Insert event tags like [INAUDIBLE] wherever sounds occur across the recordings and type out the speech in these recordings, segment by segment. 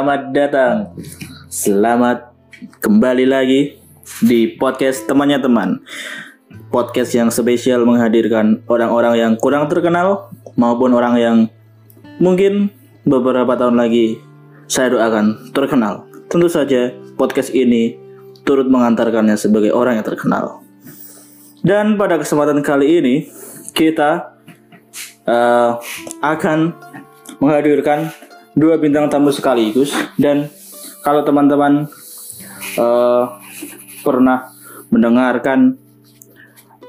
Selamat datang. Selamat kembali lagi di podcast temannya teman. Podcast yang spesial menghadirkan orang-orang yang kurang terkenal maupun orang yang mungkin beberapa tahun lagi saya doakan terkenal. Tentu saja podcast ini turut mengantarkannya sebagai orang yang terkenal. Dan pada kesempatan kali ini kita uh, akan menghadirkan dua bintang tamu sekaligus. Dan kalau teman-teman uh, pernah mendengarkan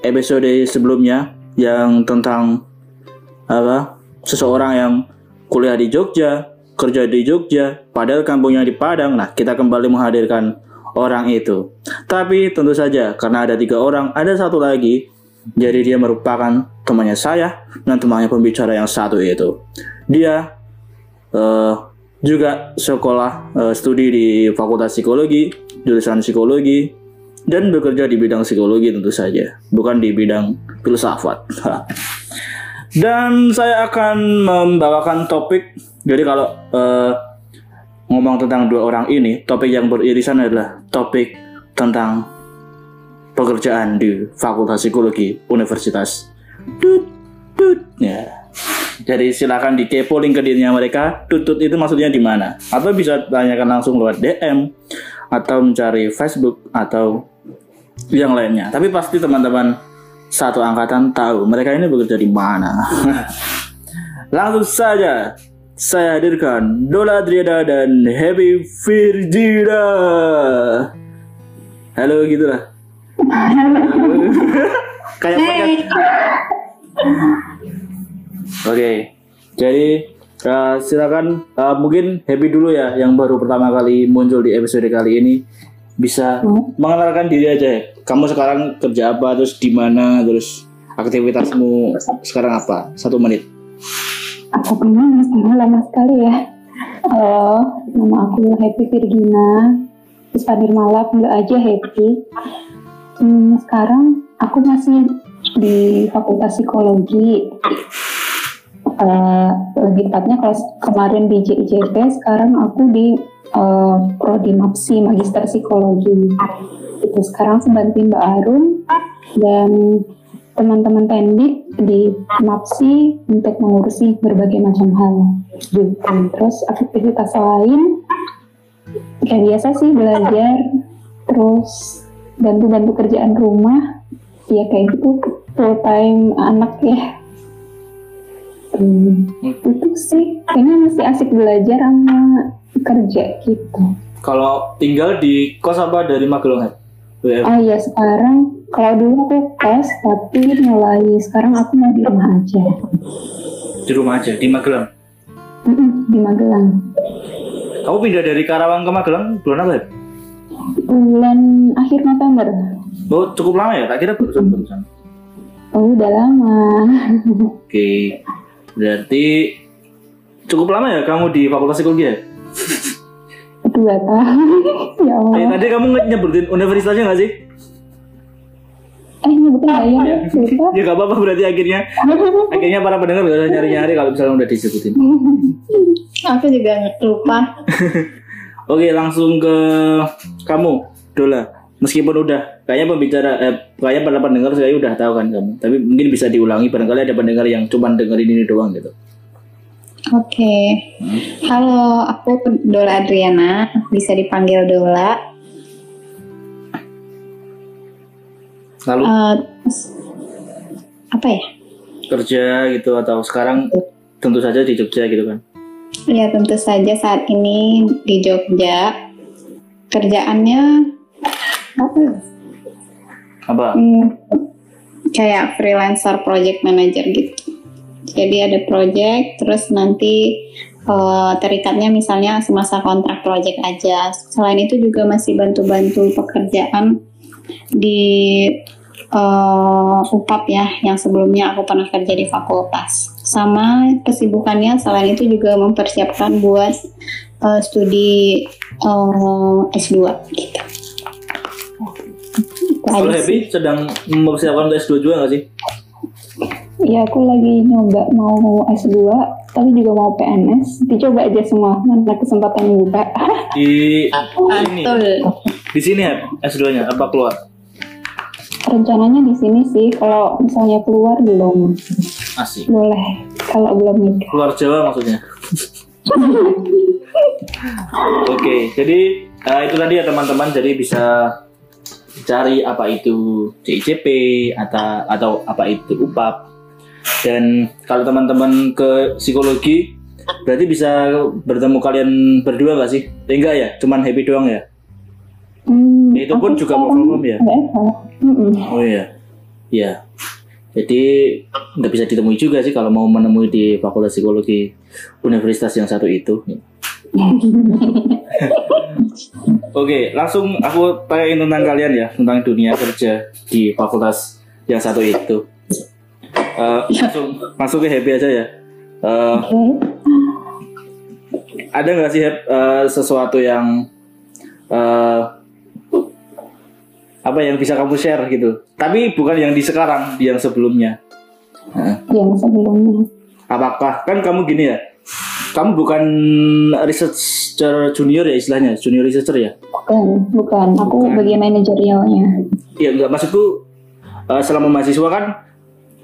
episode sebelumnya yang tentang apa seseorang yang kuliah di Jogja kerja di Jogja padahal kampungnya di Padang nah kita kembali menghadirkan orang itu. Tapi tentu saja karena ada tiga orang ada satu lagi jadi dia merupakan temannya saya dan temannya pembicara yang satu itu. Dia uh, juga sekolah uh, studi di Fakultas Psikologi, jurusan Psikologi, dan bekerja di bidang psikologi tentu saja, bukan di bidang filsafat. [LAUGHS] dan saya akan membawakan topik. Jadi kalau uh, ngomong tentang dua orang ini, topik yang beririsan adalah topik tentang pekerjaan di Fakultas Psikologi Universitas. Tut, tut, ya. Jadi silakan dikepo LinkedIn-nya mereka. Tutut itu maksudnya di mana? Atau bisa tanyakan langsung lewat DM atau mencari Facebook atau yang lainnya. Tapi pasti teman-teman satu angkatan tahu mereka ini bekerja di mana. [LAUGHS] langsung saja saya hadirkan Dola Adriana dan Happy Virgina. Halo gitu lah. Kayak hey. Oke, jadi uh, silakan uh, mungkin Happy dulu ya yang baru pertama kali muncul di episode kali ini bisa hmm. mengenalkan diri aja. Kamu sekarang kerja apa, terus di mana, terus aktivitasmu sekarang apa? Satu menit. Aku kenal mas lama sekali ya. Halo, nama aku Happy Virgina. Terus Padir Malam, nggak aja Happy. Hmm, sekarang aku masih di Fakultas Psikologi uh, lebih tepatnya kalau kemarin di JIJP sekarang aku di uh, prodi MAPSI Magister Psikologi. Itu sekarang sebantuin Mbak Arum dan teman-teman pendik di MAPSI untuk mengurusi berbagai macam hal. Gitu. terus aktivitas lain kayak biasa sih belajar terus bantu-bantu kerjaan rumah. Ya kayak gitu full time anak ya Hmm. Itu sih kayaknya masih asik belajar sama kerja gitu. Kalau tinggal di kos apa dari Magelang? Oh iya sekarang kalau dulu aku kos tapi mulai sekarang aku mau di rumah aja. Di rumah aja di Magelang. Mm -mm, di Magelang. Kamu pindah dari Karawang ke Magelang bulan apa? Bulan akhir November. Oh cukup lama ya? Tak kira barusan barusan. Oh udah lama. [LAUGHS] Oke. Okay. Berarti cukup lama ya kamu di Fakultas Psikologi ya? Dua tahun. [LAUGHS] ya Allah. Eh, tadi kamu nyebutin universitasnya nggak sih? Eh nyebutin nggak ya? ya gak apa-apa berarti akhirnya [LAUGHS] akhirnya para pendengar usah nyari-nyari kalau misalnya udah disebutin. Aku juga lupa. [LAUGHS] Oke langsung ke kamu Dola meskipun udah kayaknya pembicara eh, kayaknya para pendengar saya udah tahu kan kamu. Tapi mungkin bisa diulangi barangkali ada pendengar yang cuma dengerin ini doang gitu. Oke. Okay. hmm. halo aku Dola Adriana bisa dipanggil Dola. Lalu? Uh, apa ya? Kerja gitu atau sekarang tentu saja di Jogja gitu kan? Ya tentu saja saat ini di Jogja. Kerjaannya apa? Apa? Hmm, kayak freelancer project manager gitu. Jadi ada project terus nanti uh, terikatnya misalnya semasa kontrak project aja. Selain itu juga masih bantu-bantu pekerjaan di uh, UPAP ya yang sebelumnya aku pernah kerja di fakultas. Sama kesibukannya selain itu juga mempersiapkan buat uh, studi uh, S2 gitu kalau Happy sedang mempersiapkan untuk S2 juga nggak sih? Ya aku lagi nyoba mau S2 tapi juga mau PNS. Dicoba aja semua mana kesempatan buka. [LAUGHS] Di ini, Betul. di sini ya S2-nya apa keluar? Rencananya di sini sih kalau misalnya keluar belum Asik. boleh kalau belum nikah. Keluar Jawa maksudnya. [LAUGHS] Oke, jadi eh, itu tadi ya teman-teman. Jadi bisa cari apa itu CICP atau atau apa itu UPAP. Dan kalau teman-teman ke psikologi, berarti bisa bertemu kalian berdua gak sih? Eh, enggak ya, cuman happy doang ya. Hmm, Itu pun juga from home ya? Oh iya, iya. Jadi nggak bisa ditemui juga sih kalau mau menemui di Fakultas Psikologi Universitas yang satu itu. Oke, langsung aku tanyain tentang kalian ya, tentang dunia kerja di fakultas yang satu itu. Eh, langsung langsung ke happy aja ya. Oke. ada nggak sih eh, sesuatu yang eh, apa yang bisa kamu share gitu? Tapi bukan yang di sekarang, yang sebelumnya. Yang sebelumnya. apakah kan kamu gini ya? Kamu bukan researcher junior ya istilahnya, junior researcher ya? Bukan, bukan. Aku Bukan. bagian manajerialnya. Iya enggak maksudku eh, selama mahasiswa kan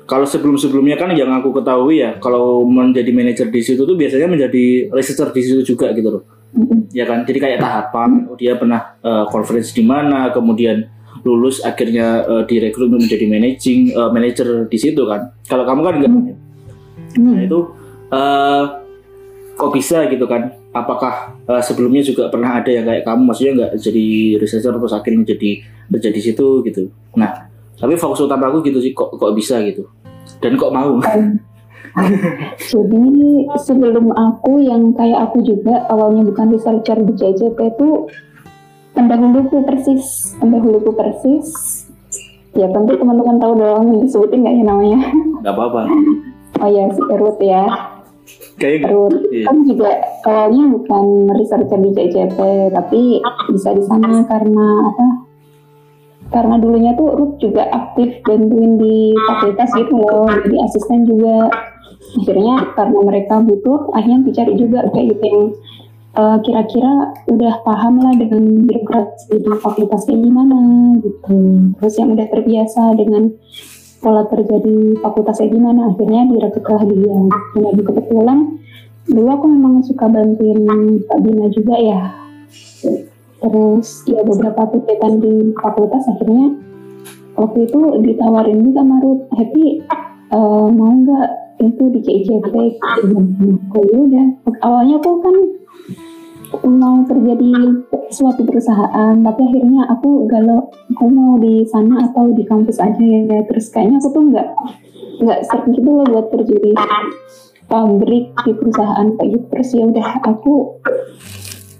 kalau sebelum-sebelumnya kan yang aku ketahui ya kalau menjadi manajer di situ tuh biasanya menjadi researcher di situ juga gitu loh. Mm-mm. Ya kan? Jadi kayak tahapan dia pernah eh, conference di mana kemudian lulus akhirnya eh, direkrut menjadi managing eh, manager di situ kan. Kalau kamu kan enggak. Nah, Hmm. itu eh, kok bisa gitu kan? Apakah eh, sebelumnya juga pernah ada yang kayak kamu maksudnya nggak jadi researcher terus akhirnya jadi kerja di situ gitu. Nah, tapi fokus utama aku gitu sih kok kok bisa gitu. Dan kok mau? [LAUGHS] Jadi sebelum aku yang kayak aku juga awalnya bukan researcher di JJP itu pendahuluku persis, pendahuluku persis. Ya tentu teman-teman tahu dong, disebutin nggak ya namanya? Nggak apa-apa. Oh ya, si Ruth ya. Kayak Ruth Iya. kan juga awalnya bukan researcher di JJP, tapi bisa di sana karena apa? Karena dulunya tuh Ruth juga aktif bantuin di fakultas gitu loh, jadi asisten juga. Akhirnya karena mereka butuh, akhirnya dicari juga kayak gitu yang eh, kira-kira udah paham lah dengan birokrasi di fakultas kayak gimana gitu. Terus yang udah terbiasa dengan pola kerja di fakultas kayak gimana akhirnya direkrutlah dia nah kebetulan. Dulu aku memang suka bantuin Kak Bina juga ya. Terus ya beberapa kegiatan di fakultas akhirnya waktu itu ditawarin juga sama Ruth Happy eh, mau nggak itu di CICP oh ya udah. Awalnya aku kan mau kerja di suatu perusahaan tapi akhirnya aku galau aku mau di sana atau di kampus aja ya. Terus kayaknya aku tuh nggak nggak sering gitu loh buat kerja di pabrik di perusahaan kayak gitu. Terus ya udah aku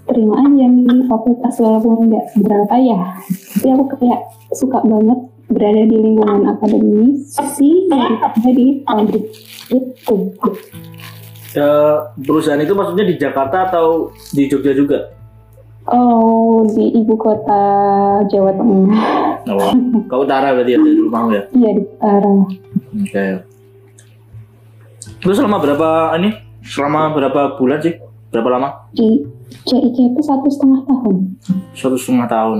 terima aja nih fakultas walaupun nggak berapa ya. Tapi aku kayak suka banget berada di lingkungan akademis sih daripada di pabrik itu eh, perusahaan itu maksudnya di Jakarta atau di Jogja juga? oh di ibu kota Jawa Tengah Oh, ke utara berarti ya dari rumahmu ya? iya di utara Oke. Terus selama berapa ini? Selama berapa bulan sih? Berapa lama? di CICP satu setengah tahun Satu setengah tahun.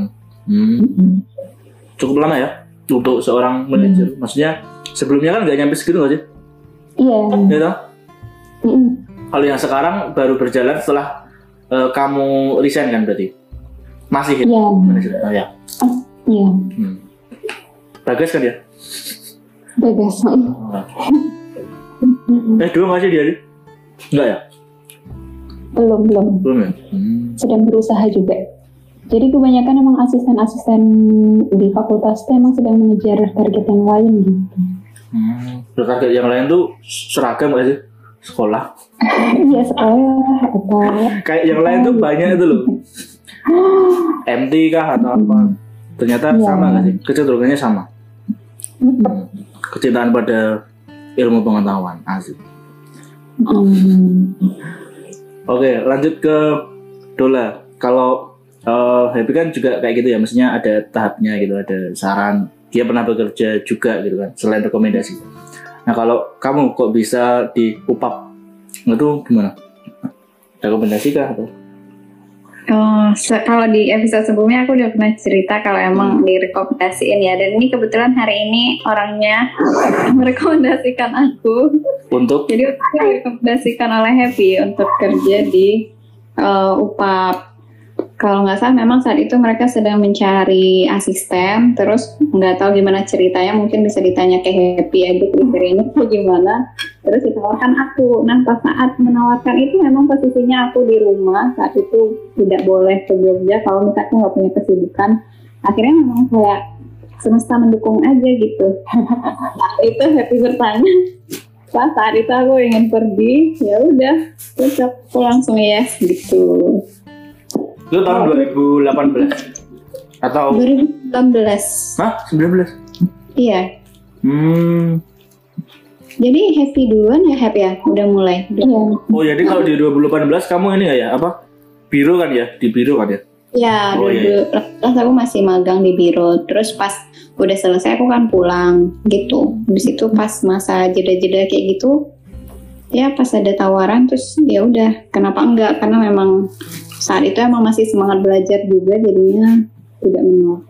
Hmm. Cukup lama ya untuk seorang manajer. Maksudnya sebelumnya kan nggak nyampe segitu nggak sih? iya Ya toh? Kalau yang sekarang baru berjalan setelah eh, kamu resign kan berarti? Masih ya? iya Manajer. Oh, ya. iya Hmm. Bagas kan ya? Bagas Oh. Eh dua nggak sih dia? Di? Enggak ya? belum belum Belum ya? Hmm. sedang berusaha juga jadi kebanyakan emang asisten-asisten di fakultas itu emang sedang mengejar target yang lain gitu Hmm. Target yang lain tuh seragam nggak sih? Sekolah. [LAUGHS] iya sekolah atau Kayak yang lain tuh banyak itu loh. [GASPS] MT kah atau apa? Ternyata Iya. sama nggak sih? Kecenderungannya sama. Hmm. Kecintaan pada ilmu pengetahuan. Asik. Hmm. Oke, lanjut ke Dola. Kalau eh, Happy kan juga kayak gitu ya, maksudnya ada tahapnya gitu, ada saran. Dia pernah bekerja juga gitu kan, selain rekomendasi. Nah kalau kamu kok bisa di UPAP, itu gimana? Rekomendasi kah? Atau? Oh, kalau di episode sebelumnya aku udah pernah cerita kalau emang direkomendasiin ya. Dan ini kebetulan hari ini orangnya [LAUGHS] merekomendasikan aku. Untuk Jadi aku direkomendasikan oleh Happy untuk kerja di eh, UPAP. Kalau nggak salah memang saat itu mereka sedang mencari asisten, terus nggak tahu gimana ceritanya, mungkin bisa ditanya ke Happy aja kriterianya kayak gimana. Terus ditawarkan aku. Nah pas saat menawarkan itu memang posisinya aku di rumah saat itu tidak boleh ke Jogja kalau misalnya nggak punya kesibukan. Akhirnya memang kayak semesta mendukung aja gitu. [LAUGHS] itu Happy bertanya, pas saat itu aku ingin pergi, ya udah, terus aku langsung yes gitu. Itu tahun 2018 atau 2019, Hah? 19? iya. Hmm. Jadi happy duluan ya happy ya, udah mulai. Iya. Oh jadi kalau di 2018 kamu ini nggak ya apa? Biro kan ya? Di biro kan ya? Ya, Oh, dulu terus aku masih magang di biro. Terus pas udah selesai aku kan pulang gitu. Di situ pas masa jeda-jeda kayak gitu, ya pas ada tawaran terus ya udah kenapa enggak? Karena memang saat itu emang masih semangat belajar juga jadinya tidak menolak.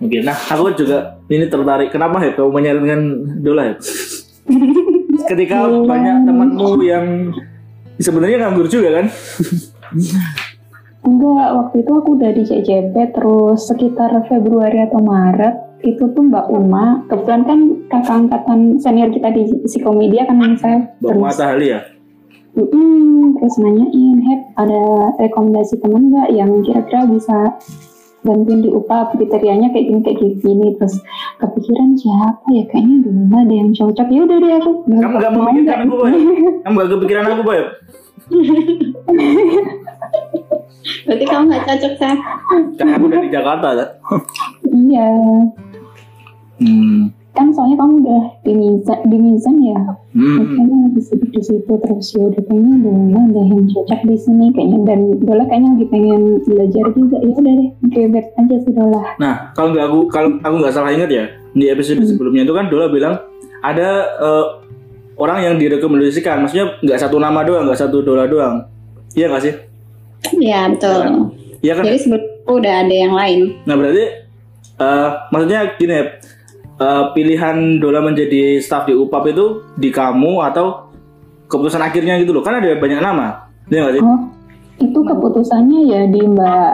Oke, nah aku juga ini tertarik. Kenapa ya kamu menyarankan Dola ya? [LAUGHS] Ketika banyak temanmu yang sebenarnya nganggur juga kan? Enggak, waktu itu aku udah di CJP terus sekitar Februari atau Maret itu tuh Mbak Uma, kebetulan kan kakak angkatan senior kita di psikomedia kan yang saya Mbak terus, Matahali ya? Mm-mm, terus nanyain, Hep ada rekomendasi temen nggak yang kira-kira bisa bantuin di UPA kriterianya kayak gini kayak gini terus kepikiran siapa ya kayaknya dulu ada yang cocok ya udah deh aku Kamu nggak mau nggak? aku, Boy? Kamu nggak kepikiran aku, Boy? [LAUGHS] Berarti kamu nggak cocok? Karena aku dari Jakarta, kan? iya Hmm. Kan soalnya kamu udah di Mizan, di Mizan ya Hmm. kayaknya lebih sibuk di situ terus ya udah kayaknya Dola ada yang cocok di sini kayaknya dan Dola kayaknya lagi pengen belajar juga ya udah deh oke bet aja sih Dola Nah, kalau nggak aku kalau aku nggak salah ingat ya di episode sebelumnya itu kan Dola bilang ada eh, orang yang direkomendasikan, maksudnya nggak satu nama doang, nggak satu Dola doang. Iya nggak sih? Iya betul. Iya kan? Jadi sebelum itu udah ada yang lain. Nah berarti eh, maksudnya gini ya, eh, pilihan Dola menjadi staff di UPAP itu di kamu atau keputusan akhirnya gitu loh? Kan ada banyak nama, iya nggak sih? oh itu keputusannya ya di Mbak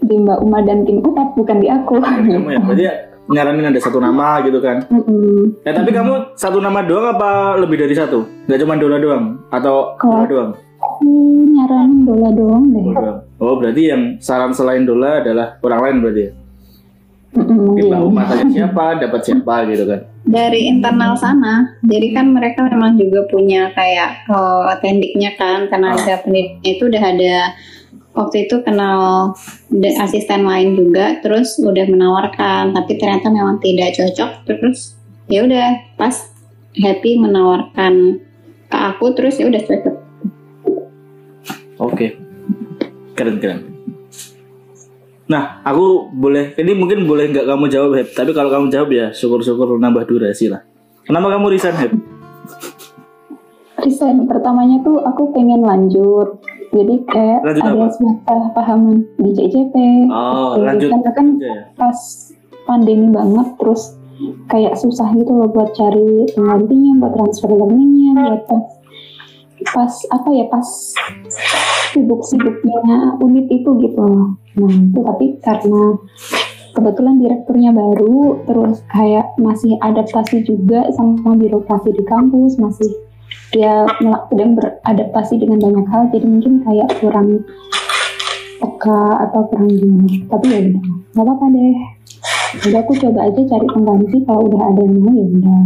di Mbak Uma dan tim UPAP bukan di aku Kamu ya, [LAUGHS] berarti ya nyaranin ada satu nama gitu kan? Mm-mm. Ya tapi kamu satu nama doang apa lebih dari satu? Nggak cuma Dola doang atau Dola Kalau- doang? aku nyaranin Dola doang deh Dola doang. Oh berarti yang saran selain Dola adalah orang lain berarti ya? Mungkin. Mbak Uma tanya siapa, dapat siapa gitu kan? Dari internal sana, jadi kan mereka memang juga punya kayak oh, tendiknya kan, tenaga pendidiknya itu udah ada waktu itu kenal asisten lain juga, terus udah menawarkan, tapi ternyata memang tidak cocok, terus ya udah pas happy menawarkan ke aku, terus ya udah cocok. Oke, keren keren. Nah, aku boleh, ini mungkin boleh nggak kamu jawab, Heb. Tapi kalau kamu jawab ya, syukur-syukur nambah durasi lah. Kenapa kamu resign, Heb? resign pertamanya tuh aku pengen lanjut jadi kayak Lanjut ada apa? sebuah pahaman di JJP Oh, Gitu. lanjut karena kan ya. pas pandemi banget terus kayak susah gitu loh buat cari penggantinya buat transfer learningnya buat pas apa ya pas sibuk-sibuknya unit itu gitu. Nah itu tapi karena kebetulan direkturnya baru terus kayak masih adaptasi juga sama birokrasi di kampus masih dia sedang beradaptasi dengan banyak hal jadi mungkin kayak kurang peka atau kurang gimana. Tapi ya udah nggak apa-apa deh. Udah aku coba aja cari pengganti kalau udah ada yang mau ya udah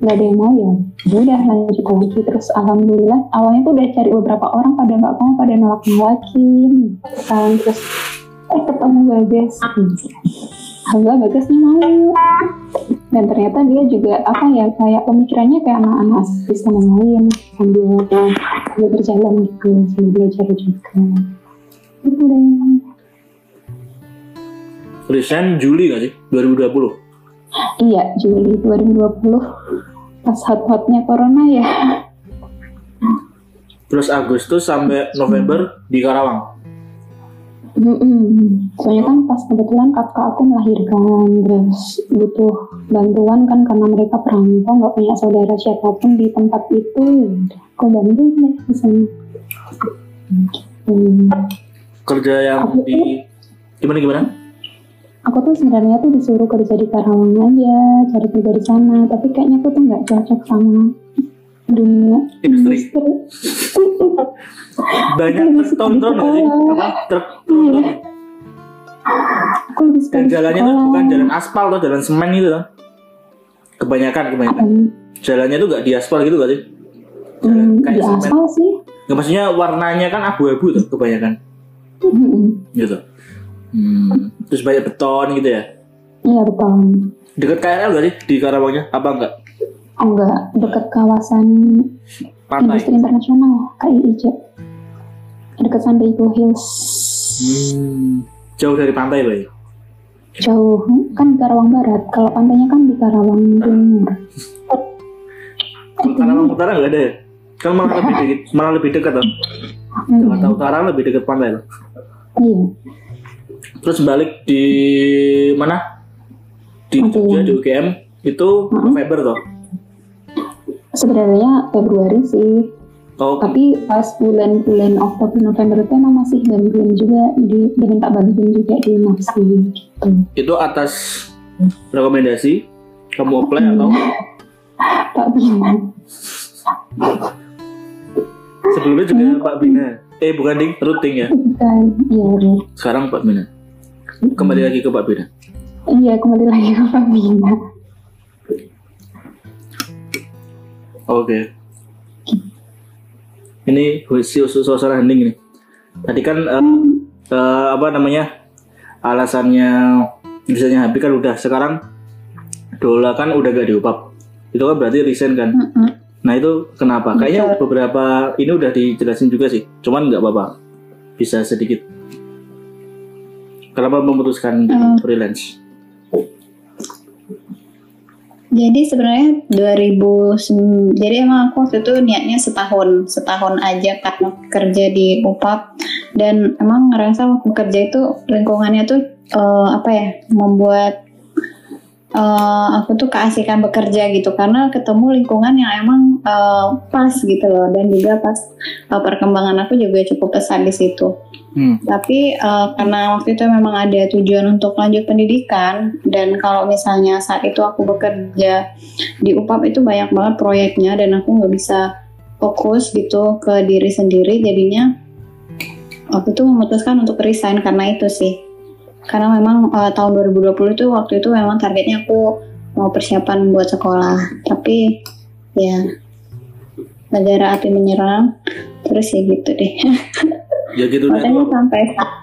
Nggak- ada yang mau ya? Ya udah lanjut lagi. Terus alhamdulillah awalnya tuh udah cari beberapa orang pada nggak mau pada nolak nolakin. Kan terus eh ketemu Bagas. Alhamdulillah Bagasnya mau. Dan ternyata dia juga apa ya kayak pemikirannya kayak anak-anak asisten yang lain sambil sambil berjalan gitu sambil belajar juga. Itu deh. Resign Juli nggak sih? 2020. Iya, Juli 2020 pas hot-hotnya corona ya. Terus Agustus sampai November di Karawang. Mm-mm. Soalnya kan pas kebetulan kakak aku melahirkan, terus butuh bantuan kan karena mereka perantau nggak punya saudara siapa pun di tempat itu, aku bantu deh di sana. Kerja yang di gimana gimana? Aku tuh sebenarnya tuh disuruh kerja di Karawang aja, cari kerja di sana, tapi kayaknya aku tuh nggak cocok sama dunia Industri. [LAUGHS] Banyak truk tronton nggak sih? Apa? Truk tronton. Aku lebih suka Dan jalannya tuh bukan jalan aspal tuh, jalan semen gitu loh. Kebanyakan kebanyakan. Jalannya tuh gak di aspal gitu gak sih? Jalan hmm, kayak di semen. aspal sih. Nggak, maksudnya warnanya kan abu-abu tuh kebanyakan Hmm, gitu. Hmm. Terus banyak beton gitu ya. Iya betul. Dekat KRL gak sih di Karawangnya? Apa enggak? Enggak, dekat kawasan Pantai. industri internasional KIIC. Dekat San Diego Hills. Hmm. Jauh dari pantai loh ya? Jauh, kan di Karawang Barat. Kalau pantainya kan di Karawang Timur. Karawang Utara nggak ada ya? Kan malah lebih dekat, malah lebih dekat loh. Hmm, Jakarta Utara lebih dekat pantai loh. Iya. Terus balik di mana? Di Oke. Jogja di UGM itu November toh. Sebenarnya Februari sih. Oh, Tapi pas bulan-bulan Oktober November itu emang masih bantuin juga di diminta bantuin juga di Mapsi gitu. itu atas rekomendasi kamu apply atau [LAUGHS] Pak Bina. sebelumnya juga Pak Bina? Eh bukan ding, routing ya. Bukan, iya. Sekarang Pak Bina. Kembali lagi ke Pak Bina. Iya kembali lagi ke Pak Bina. Oke. Ini si suasana hening nih. Tadi kan eh, eh, apa namanya alasannya bisanya habis kan udah sekarang Dola kan udah gak diupap. Itu kan berarti resign kan. Mm-mm. Nah itu kenapa? Kayaknya beberapa ini udah dijelasin juga sih. Cuman nggak apa-apa. Bisa sedikit. Kenapa memutuskan Hmm. freelance? Jadi sebenarnya 2000 jadi emang aku waktu itu niatnya setahun setahun aja karena kerja di UPAP dan emang ngerasa waktu kerja itu lingkungannya tuh eh, apa ya membuat eh, aku tuh keasikan bekerja gitu karena ketemu lingkungan yang emang eh, pas gitu loh dan juga pas eh, perkembangan aku juga cukup pesat di situ. Hmm. Tapi eh, karena waktu itu memang ada tujuan untuk lanjut pendidikan dan kalau misalnya saat itu aku bekerja di UPAP itu banyak banget proyeknya dan aku nggak bisa fokus gitu ke diri sendiri jadinya aku tuh memutuskan untuk resign karena itu sih karena memang eh, tahun 2020 itu waktu itu memang targetnya aku mau persiapan buat sekolah. Tapi ya negara api menyerang. Terus ya gitu deh. [LAUGHS] Ya gitu deh. makanya sampai sa-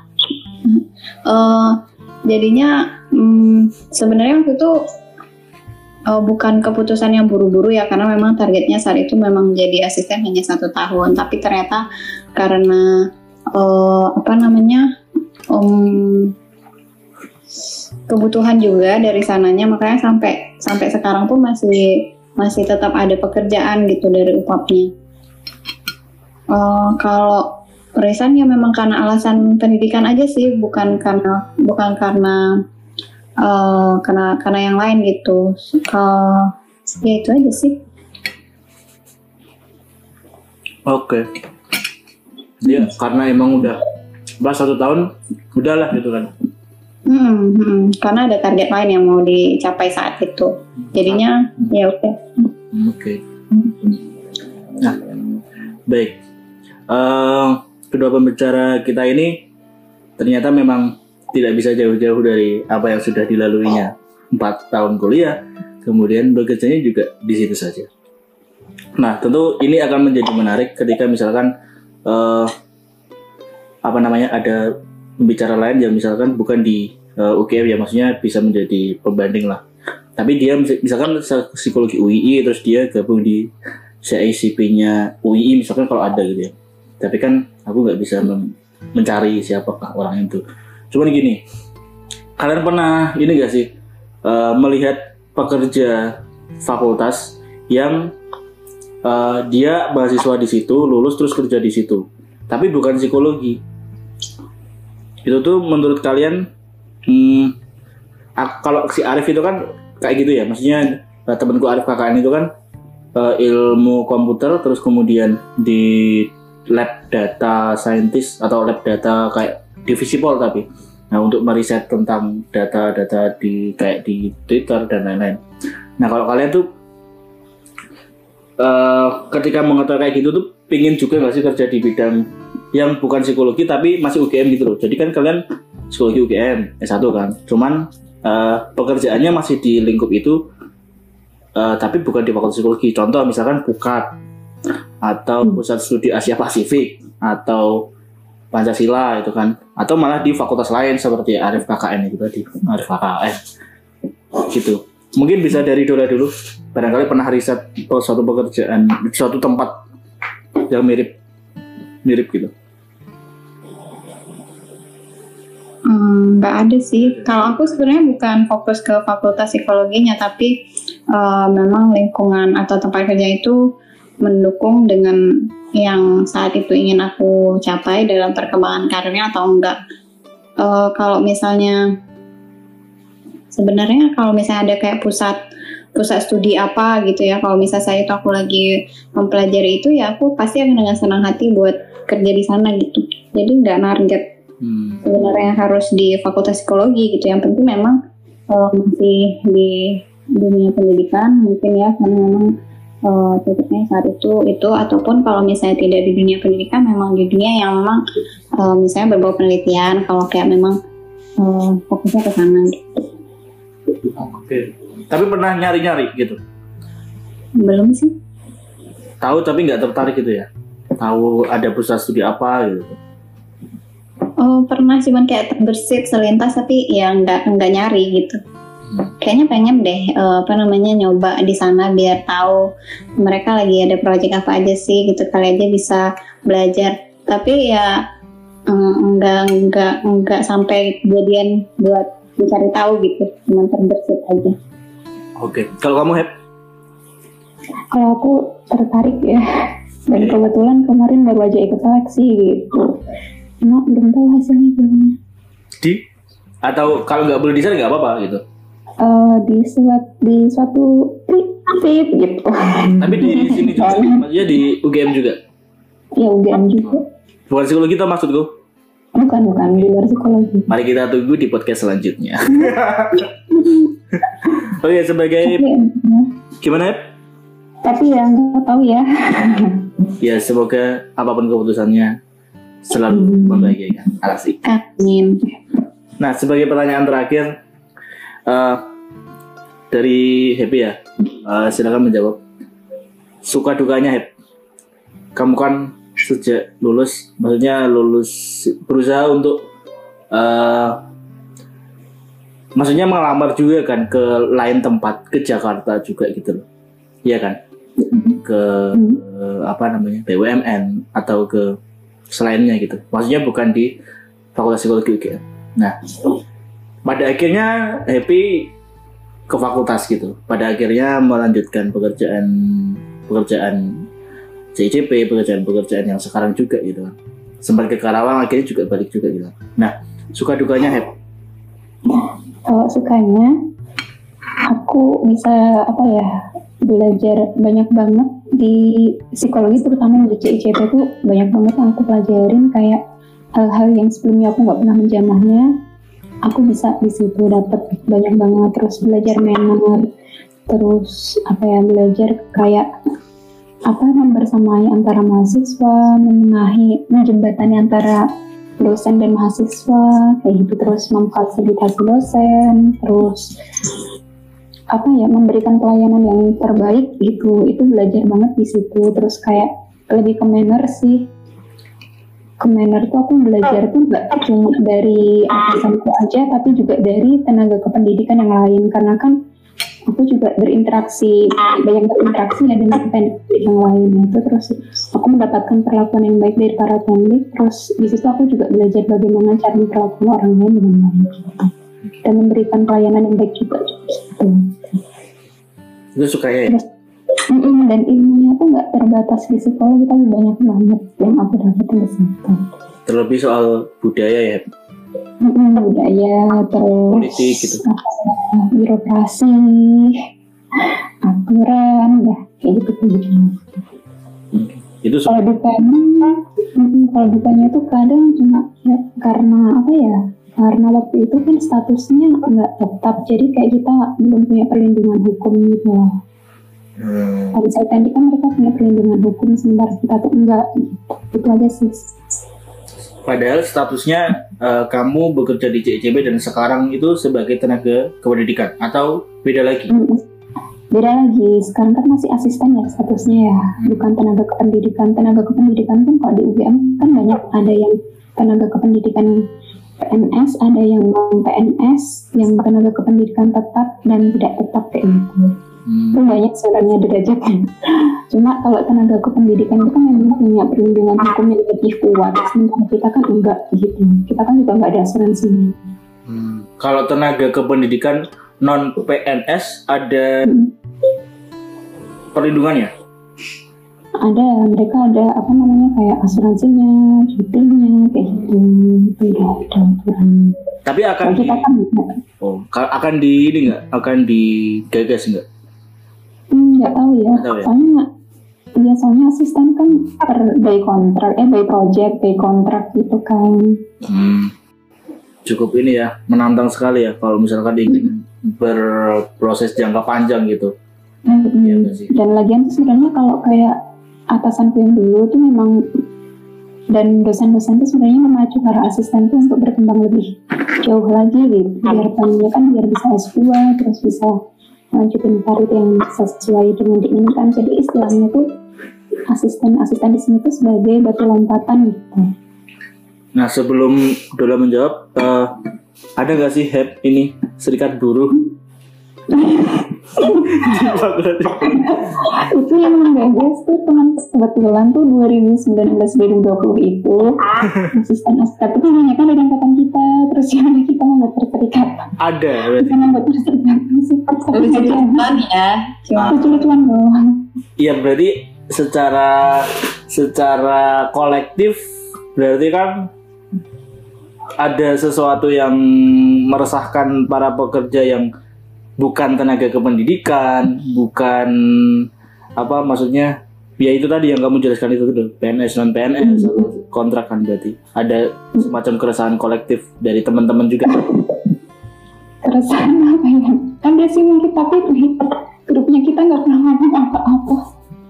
[LAUGHS] Eh, jadinya hmm, sebenarnya waktu itu eh, bukan keputusan yang buru-buru ya karena memang targetnya saat itu memang jadi asisten hanya satu tahun. Tapi ternyata karena eh, apa namanya um, kebutuhan juga dari sananya makanya sampai sampai sekarang pun masih masih tetap ada pekerjaan gitu dari upapnya. Eh, kalau resign ya memang karena alasan pendidikan aja sih, bukan karena bukan karena eh, karena karena yang lain gitu. Eh, ya itu aja sih. Oke. Dia karena emang udah pas satu tahun udahlah gitu kan. Hmm, hmm, karena ada target lain yang mau dicapai saat itu. Jadinya ya oke. Hmm, Oke. Nah, baik. Eh, kedua pembicara kita ini ternyata memang tidak bisa jauh-jauh dari apa yang sudah dilaluinya. Empat tahun kuliah, kemudian bekerjanya juga di situ saja. Nah, tentu ini akan menjadi menarik ketika misalkan eh, apa namanya ada pembicara lain yang misalkan bukan di eh, UGM ya, maksudnya bisa menjadi pembanding lah. Tapi dia mis- misalkan psikologi UII terus dia gabung di CICP-nya UII misalkan kalau ada gitu ya. Tapi kan aku nggak bisa mencari siapakah orang itu. Cuman gini kalian pernah ini gak sih eh, melihat pekerja fakultas yang uh, dia mahasiswa di situ lulus terus kerja di situ tapi bukan psikologi? Itu tuh menurut kalian hmm, kalau si Arif itu kan kayak gitu ya maksudnya uh, temanku Arif KKN itu kan uh, ilmu komputer terus kemudian di lab data scientist atau lab data kayak divisi pol tapi. Nah untuk meriset tentang data-data di kayak di Twitter dan lain-lain. Nah kalau kalian tuh uh, ketika mengetahui kayak gitu tuh pingin juga nggak sih kerja di bidang yang bukan psikologi tapi masih UGM gitu loh. Jadi kan kalian psikologi UGM S1 kan. Cuman uh, pekerjaannya masih di lingkup itu uh, tapi bukan di fakultas psikologi. Contoh misalkan pukat atau pusat studi Asia Pasifik atau Pancasila itu kan. Atau malah di fakultas lain seperti Arif KKN itu tadi. Arif KKN gitu. Mungkin bisa dari Dola dulu. Barangkali pernah riset suatu pekerjaan suatu tempat yang mirip mirip gitu Hmm, nggak ada sih. Kalau aku sebenarnya bukan fokus ke fakultas psikologinya, tapi uh, memang lingkungan atau tempat kerja itu mendukung dengan yang saat itu ingin aku capai dalam perkembangan karirnya atau enggak. Uh, kalau misalnya sebenarnya kalau misalnya ada kayak pusat pusat studi apa gitu ya, kalau misalnya saya itu aku lagi mempelajari itu ya aku pasti akan dengan senang hati buat kerja di sana gitu. Jadi nggak target hmm. sebenarnya harus di fakultas psikologi gitu yang penting memang uh, masih di dunia pendidikan mungkin ya karena memang uh, saat itu itu ataupun kalau misalnya tidak di dunia pendidikan memang di dunia yang memang uh, misalnya berbau penelitian kalau kayak memang uh, fokusnya ke sana gitu. Oke. Tapi pernah nyari-nyari gitu. belum sih Tahu tapi nggak tertarik gitu ya. Tahu ada pusat studi apa gitu. Oh pernah cuman kayak terbersit selintas tapi ya nggak nggak nyari gitu kayaknya pengen deh uh, apa namanya nyoba di sana biar tahu mereka lagi ada proyek apa aja sih gitu kali aja bisa belajar tapi ya uh, enggak enggak enggak sampai kejadian buat mencari tahu gitu cuma terbersit aja Oke. Kalau kamu Hep? Kalau aku tertarik ya, dan kebetulan kemarin baru aja ikut seleksi gitu. Cuma belum tahu hasilnya gimana. Di? Atau kalau nggak boleh di sana nggak apa-apa gitu. Eh, di suat di suatu tip gitu. Tapi di [LAUGHS] sini juga, maksudnya di UGM juga. Ya UGM juga. Bukan psikologi kita maksudku. Bukan bukan di luar psikologi. Mari kita tunggu di podcast selanjutnya. [LAUGHS] Oke, sebagai Tapi, ya, gimana Hep? tapi ya nggak tahu ya. Ya semoga apa pun keputusannya selalu membahagiakan. Asik. amin Nah, sebagai pertanyaan terakhir eh, dari Happy ya, eh, silakan menjawab. Suka dukanya Happy. Kamu kan sejak lulus, maksudnya lulus berusaha untuk, eh, maksudnya melamar juga kan ke lain tempat, ke Jakarta juga gitu loh, iya kan? Ke eh, apa namanya BUMN atau ke selainnya gitu. Maksudnya bukan di Fakultas Psikologi UGM. Nah, pada akhirnya happy ke fakultas gitu. Pada akhirnya melanjutkan pekerjaan pekerjaan CICP, pekerjaan-pekerjaan yang sekarang juga gitu. Sempat ke Karawang akhirnya juga balik juga gitu. Nah, suka dukanya Hep. Kalau sukanya, aku bisa apa ya belajar banyak banget di psikologi terutama di CICP itu banyak banget yang aku pelajarin kayak hal-hal yang sebelumnya aku nggak pernah menjamahnya aku bisa di situ dapat banyak banget. Terus belajar manner terus apa ya belajar kayak apa membersamai antara mahasiswa menengahi menjembatani antara dosen dan mahasiswa kayak gitu. Terus memfasilitasi dosen terus apa ya memberikan pelayanan yang terbaik gitu. Itu belajar banget di situ. Terus kayak lebih ke manner sih. Ke manner tuh aku belajar tuh nggak cuma dari atasanku aja tapi juga dari tenaga kependidikan yang lain. Karena kan aku juga berinteraksi banyak berinteraksi ya dengan pendidik yang lain. Itu terus aku mendapatkan perlakuan yang baik dari para pendidik terus di situ aku juga belajar bagaimana cara memperlakukan orang lain dengan baik. Dan memberikan pelayanan yang baik juga. Gitu. Itu sukanya ya? Terus, mm-mm, dan ilmunya tuh nggak terbatas di psikologi tapi banyak banget yang aku dapetin di situ. Terlebih soal budaya ya. Mm-mm, budaya terus Politik gitu. apa ya, birokrasi, aturan, ya kayak gitu gitu. Itu Kalau suka. dukanya, mm, kalau dukanya itu kadang cuma ya, karena apa ya? Karena waktu itu kan statusnya nggak tetap, jadi kayak kita belum punya perlindungan hukum gitu. loh. Hmm. Kalau saya tadi kan mereka punya perlindungan hukum, sementara kita tuh enggak. Gitu. Itu aja sih. Padahal statusnya eh, kamu bekerja di CICB dan sekarang itu sebagai tenaga kependidikan atau beda lagi? Mm, Beda lagi, sekarang kan masih asisten ya statusnya ya, bukan tenaga kependidikan. Tenaga kependidikan kan kalau di UGM kan banyak ada yang tenaga kependidikan PNS, ada yang non PNS, yang tenaga kependidikan tetap dan tidak tetap kayak gitu. Hmm. Itu banyak sebenarnya derajatnya. Cuma kalau tenaga kependidikan itu kan memang punya perlindungan hukum yang lebih kuat, sementara kita kan enggak gitu. Kita kan juga enggak ada asuransinya. Hmm. Kalau tenaga kependidikan non PNS ada Hmm. perlindungannya? Ada mereka ada apa namanya kayak asuransinya cutinya kayak gitu tidak ada aturan Tapi akan kalau di, kita kan oh, ka- akan di ini nggak? Akan digagas nggak? hmm, nggak tahu ya tahu ya? soalnya biasanya asisten kan per by kontrak eh by project by kontrak gitu kan Hmm. Cukup ini ya, menantang sekali ya kalau misalkan ingin berproses jangka panjang gitu. Hmm, sih? dan lagian sebenarnya kalau kayak atasanku yang dulu tuh memang dan dosen-dosen tuh sebenarnya memacu para asisten tuh untuk berkembang lebih jauh lagi gitu. Biar panjangnya kan biar bisa S2 terus bisa lanjutin karir yang sesuai dengan diinginkan. Jadi istilahnya tuh asisten-asisten di sini tuh sebagai batu lompatan gitu. Nah sebelum Dola menjawab, eh, ada nggak sih HEP ini? Serikat buruh? [LAUGHS] itu yang menggagas tuh teman kebetulan tuh 2019-2020 itu asisten asisten itu banyak kan dari angkatan kita terus yang ada kita membuat serikat ada berarti. kita membuat serikat sih Lucu-lucuan ya. Cuma Ah. lucu-lucuan doang Iya berarti secara secara kolektif berarti kan ada sesuatu yang meresahkan para pekerja yang bukan tenaga kependidikan, bukan apa maksudnya ya itu tadi yang kamu jelaskan itu tuh PNS non PNS atau kontrak kan berarti. Ada semacam keresahan kolektif dari teman-teman juga. keresahan apa ya? Kan dia sih mungkin tapi di grupnya kita nggak pernah ngomong apa-apa.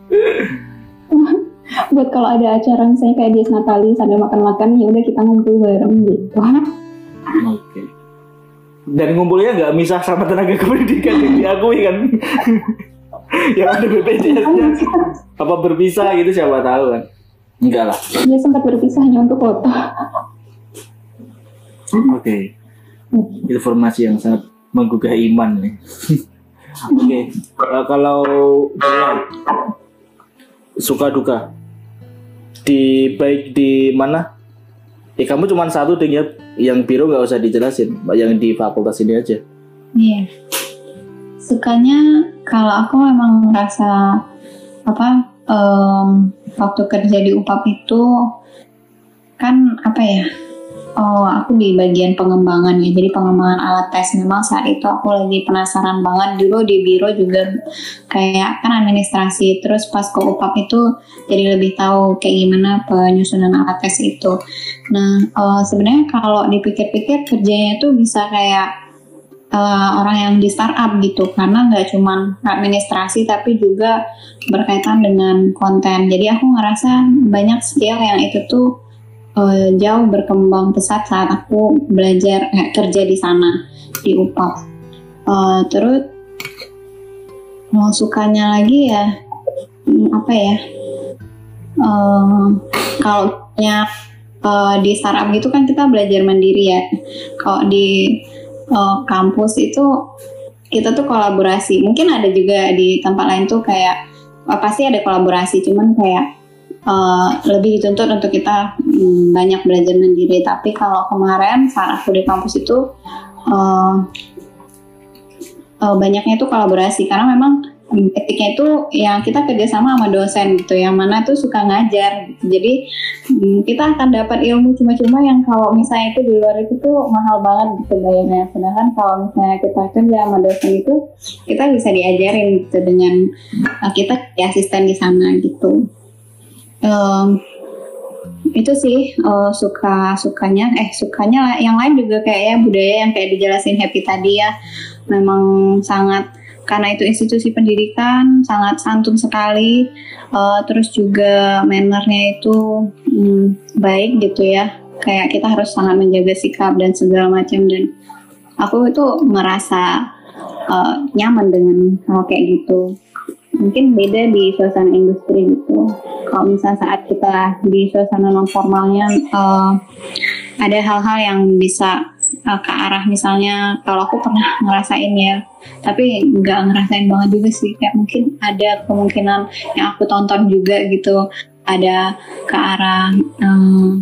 [LAUGHS] Buat kalau ada acara misalnya kayak dia Natali sambil makan-makan ya udah kita ngumpul bareng gitu. [LAUGHS] Oke. Dan ngumpulnya nggak misah sama tenaga kependidikan yang diakui kan? [LAUGHS] yang ada BPJS-nya apa berpisah gitu siapa tahu kan? Enggak lah. dia sempat berpisah hanya untuk foto Oke. Informasi yang sangat menggugah iman nih. [LAUGHS] Oke. Eh, kalau Bella, suka duka di baik di mana? Ya kamu cuma satu ding ya, yang biru nggak usah dijelasin, yang di fakultas ini aja. Iya. Sukanya kalau aku memang merasa apa em, waktu kerja di UPAP itu kan apa ya? Oh, aku di bagian pengembangan ya. Jadi pengembangan alat tes memang saat itu aku lagi penasaran banget dulu di biro juga kayak kan administrasi terus pas ke UPAP itu jadi lebih tahu kayak gimana penyusunan alat tes itu. Nah, eh, sebenarnya kalau dipikir-pikir kerjanya itu bisa kayak eh, orang yang di startup gitu karena nggak cuman administrasi tapi juga berkaitan dengan konten jadi aku ngerasa banyak skill yang itu tuh eh, jauh berkembang pesat saat aku belajar eh, kerja di sana di UPAP Eh, terus mau sukanya lagi ya hmm, apa ya Eh, kalau nya eh, di startup gitu kan kita belajar mandiri ya. Kalau di eh, kampus itu kita tuh kolaborasi. Mungkin ada juga di tempat lain tuh kayak eh, pasti ada kolaborasi cuman kayak eh, lebih dituntut untuk kita mm, banyak belajar mandiri. Tapi kalau kemarin saat aku di kampus itu eh, eh, banyaknya itu kolaborasi. Karena memang Hmm, etiknya itu yang kita kerjasama sama dosen gitu yang mana tuh suka ngajar gitu. jadi hmm, kita akan dapat ilmu cuma-cuma yang kalau misalnya itu di luar itu tuh mahal banget gitu bayarnya. Sedangkan kalau misalnya kita kerja sama dosen itu kita bisa diajarin gitu dengan uh, kita ya asisten di sana gitu um, itu sih uh, suka sukanya. Eh sukanya yang lain juga kayak ya budaya yang kayak dijelasin happy tadi ya. Memang sangat karena itu institusi pendidikan sangat santun sekali. Uh, terus juga mannernya itu hmm, baik gitu ya. Kayak kita harus sangat menjaga sikap dan segala macam. Dan aku itu merasa uh, nyaman dengan hal kayak gitu. Mungkin beda di suasana industri gitu kalau misalnya saat kita di suasana non formalnya uh, ada hal-hal yang bisa uh, ke arah misalnya kalau aku pernah ngerasain ya tapi nggak ngerasain banget juga sih. Kayak mungkin ada kemungkinan yang aku tonton juga gitu. Ada ke arah um,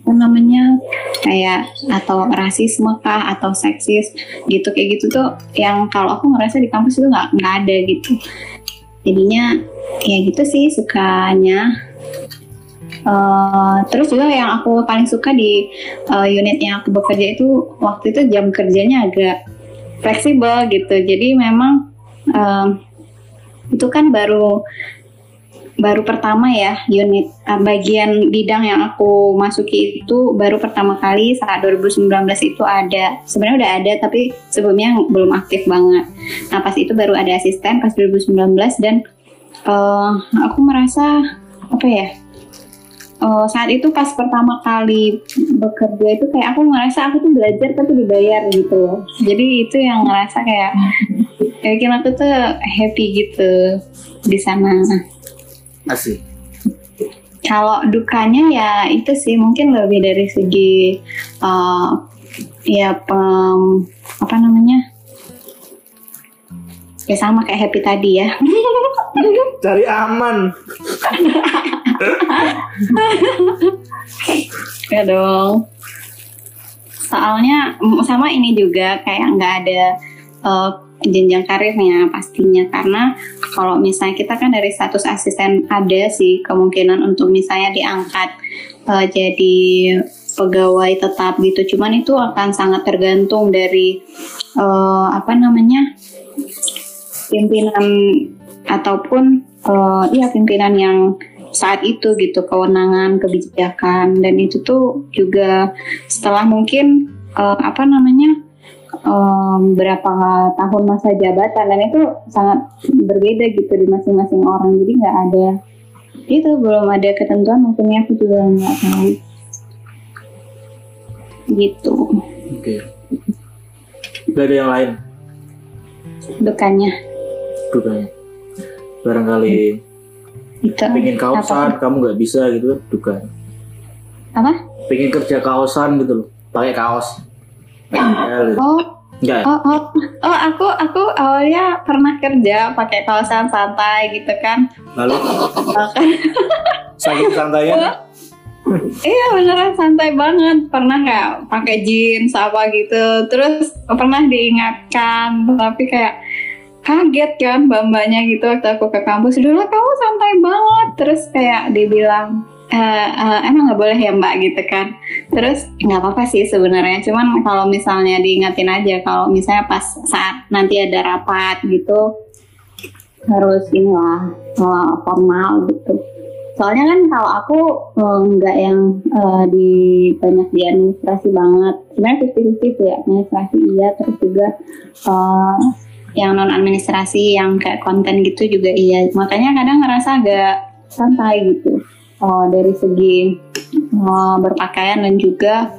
apa namanya kayak atau rasisme kah atau seksis gitu kayak gitu tuh yang kalau aku ngerasa di kampus itu nggak nggak ada gitu jadinya ya gitu sih sukanya Uh, terus juga yang aku paling suka di uh, unit yang aku bekerja itu waktu itu jam kerjanya agak fleksibel gitu. Jadi memang uh, itu kan baru baru pertama ya unit uh, bagian bidang yang aku masuki itu baru pertama kali saat 2019 itu ada sebenarnya udah ada tapi sebelumnya belum aktif banget nah pas itu baru ada asisten pas 2019 dan uh, aku merasa apa ya uh, saat itu pas pertama kali bekerja itu kayak aku ngerasa aku tuh belajar tapi dibayar gitu loh. Jadi itu yang ngerasa kayak [LAUGHS] kayak aku tuh happy gitu di sana. Asik. Kalau dukanya ya itu sih mungkin lebih dari segi uh, ya pem, apa namanya ya sama kayak happy tadi ya. [LAUGHS] Cari aman. [LAUGHS] ya dong. Soalnya sama ini juga kayak nggak ada uh, jenjang karirnya pastinya karena kalau misalnya kita kan dari status asisten ada sih kemungkinan untuk misalnya diangkat uh, jadi pegawai tetap gitu. Cuman itu akan sangat tergantung dari uh, apa namanya pimpinan ataupun uh, ya pimpinan yang saat itu gitu kewenangan kebijakan dan itu tuh juga setelah mungkin uh, apa namanya um, berapa tahun masa jabatan dan itu sangat berbeda gitu di masing-masing orang. Jadi nggak ada itu belum ada ketentuan mungkin aku juga nggak tahu. Gitu. Oke. Okay. Gak ada yang lain? Dukanya. Dukanya. Barangkali itu pengen kaosan apa? kamu nggak bisa gitu duka apa? Pengen kerja kaosan gitu loh pakai kaos. Oh Enggak. Oh, oh, oh, aku aku awalnya pernah kerja pakai kaosan santai gitu kan. lalu sakit santainya iya beneran santai banget. Pernah nggak pakai jeans apa gitu. Terus pernah diingatkan, tapi kayak kaget kan mbak-mbaknya gitu waktu aku ke kampus dulu kamu santai banget terus kayak dibilang uh, emang nggak boleh ya mbak gitu kan. Terus nggak apa-apa sih sebenarnya. Cuman kalau misalnya diingatin aja kalau misalnya pas saat nanti ada rapat gitu harus inilah uh, formal gitu. Soalnya kan kalau aku uh, nggak yang uh, di banyak di administrasi banget. Sebenarnya fifty ya administrasi iya. Terus juga uh, yang non administrasi yang kayak konten gitu juga iya. Makanya kadang ngerasa agak santai gitu uh, dari segi uh, berpakaian dan juga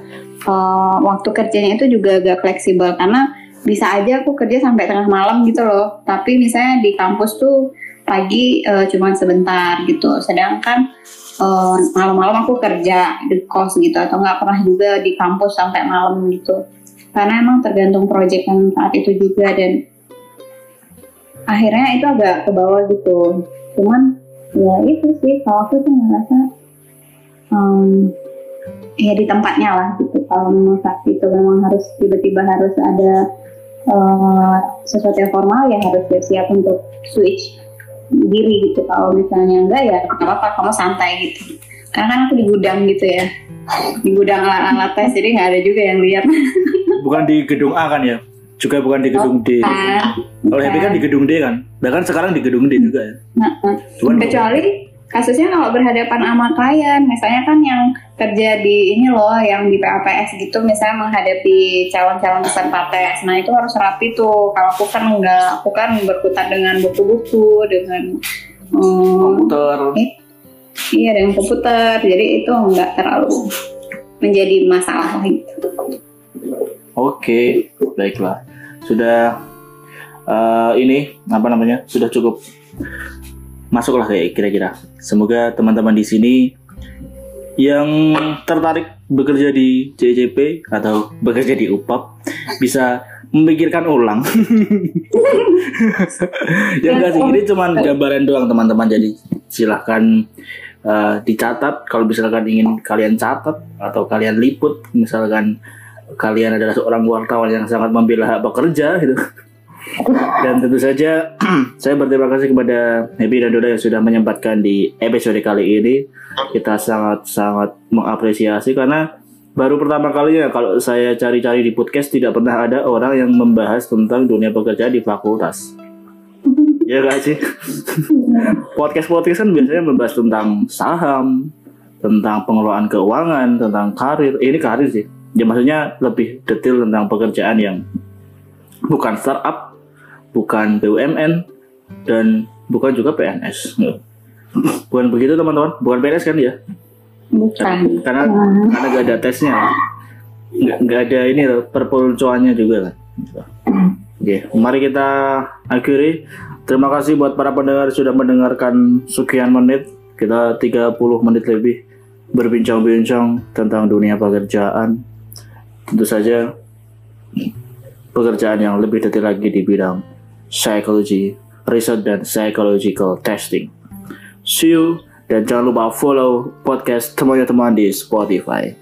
uh, waktu kerjanya itu juga agak fleksibel karena bisa aja aku kerja sampai tengah malam gitu loh. Tapi misalnya di kampus tuh pagi uh, cuma sebentar gitu. Sedangkan uh, malam-malam aku kerja di kos gitu atau nggak pernah juga di kampus sampai malam gitu. Karena emang tergantung proyek yang saat itu juga dan akhirnya itu agak ke bawah gitu. Cuman ya itu sih. Kalau aku tuh ngerasa um, ya di tempatnya lah gitu. Kalau memang saat itu memang harus tiba-tiba harus ada uh, sesuatu yang formal ya harus siap-siap untuk switch diri gitu. Kalau misalnya enggak ya apa-apa. Kamu santai gitu. Karena kan aku di gudang gitu ya. Di gudang alat-alat tes jadi nggak ada juga yang lihat. Bukan di gedung A kan ya juga bukan di gedung D. Kalau Happy kan di gedung D kan? Bahkan sekarang di gedung D juga ya? Nah. Cuman- kecuali kasusnya kalau berhadapan sama klien. Misalnya kan yang kerja di ini loh yang di PAPS gitu misalnya menghadapi calon-calon peserta tes. Nah itu harus rapi tuh. Kalau aku kan enggak. Aku kan berkutat dengan buku-buku dengan hmm, komputer. iya dengan komputer. Jadi itu enggak terlalu menjadi masalah gitu. Oke, baiklah. Sudah eh, ini apa namanya? Sudah cukup masuklah kayak kira-kira. Semoga teman-teman di sini yang tertarik bekerja di JJP atau bekerja di UPAP bisa memikirkan ulang. [LAUGHS] ya enggak sih, ini cuma gambaran doang teman-teman. Jadi silahkan eh, dicatat kalau misalkan ingin kalian catat atau kalian liput misalkan kalian adalah seorang wartawan yang sangat membela hak pekerja gitu. Dan tentu saja [CLEARS THROAT] saya berterima kasih kepada Happy dan Doda yang sudah menyempatkan di episode kali ini. Kita sangat-sangat mengapresiasi karena baru pertama kalinya kalau saya cari-cari di podcast tidak pernah ada orang yang membahas tentang dunia pekerjaan di fakultas. Ya gak sih? [LAUGHS] Podcast-podcast kan biasanya membahas tentang saham, tentang pengelolaan keuangan, tentang karir. Ini karir sih. Ya maksudnya lebih detail tentang pekerjaan yang bukan startup, bukan BUMN, dan bukan juga PNS. Bukan begitu teman-teman? Bukan PNS kan ya? bukan Karena karena gak ada tesnya. Nggak, nggak ada ini loh, perpeloncoannya juga kan. Oke, mari kita akhiri. Terima kasih buat para pendengar sudah mendengarkan sekian menit. Kita 30 menit lebih berbincang-bincang tentang dunia pekerjaan. Tentu saja pekerjaan yang lebih detail lagi di bidang psychology, research dan psychological testing. See you dan jangan lupa follow podcast teman-teman di Spotify.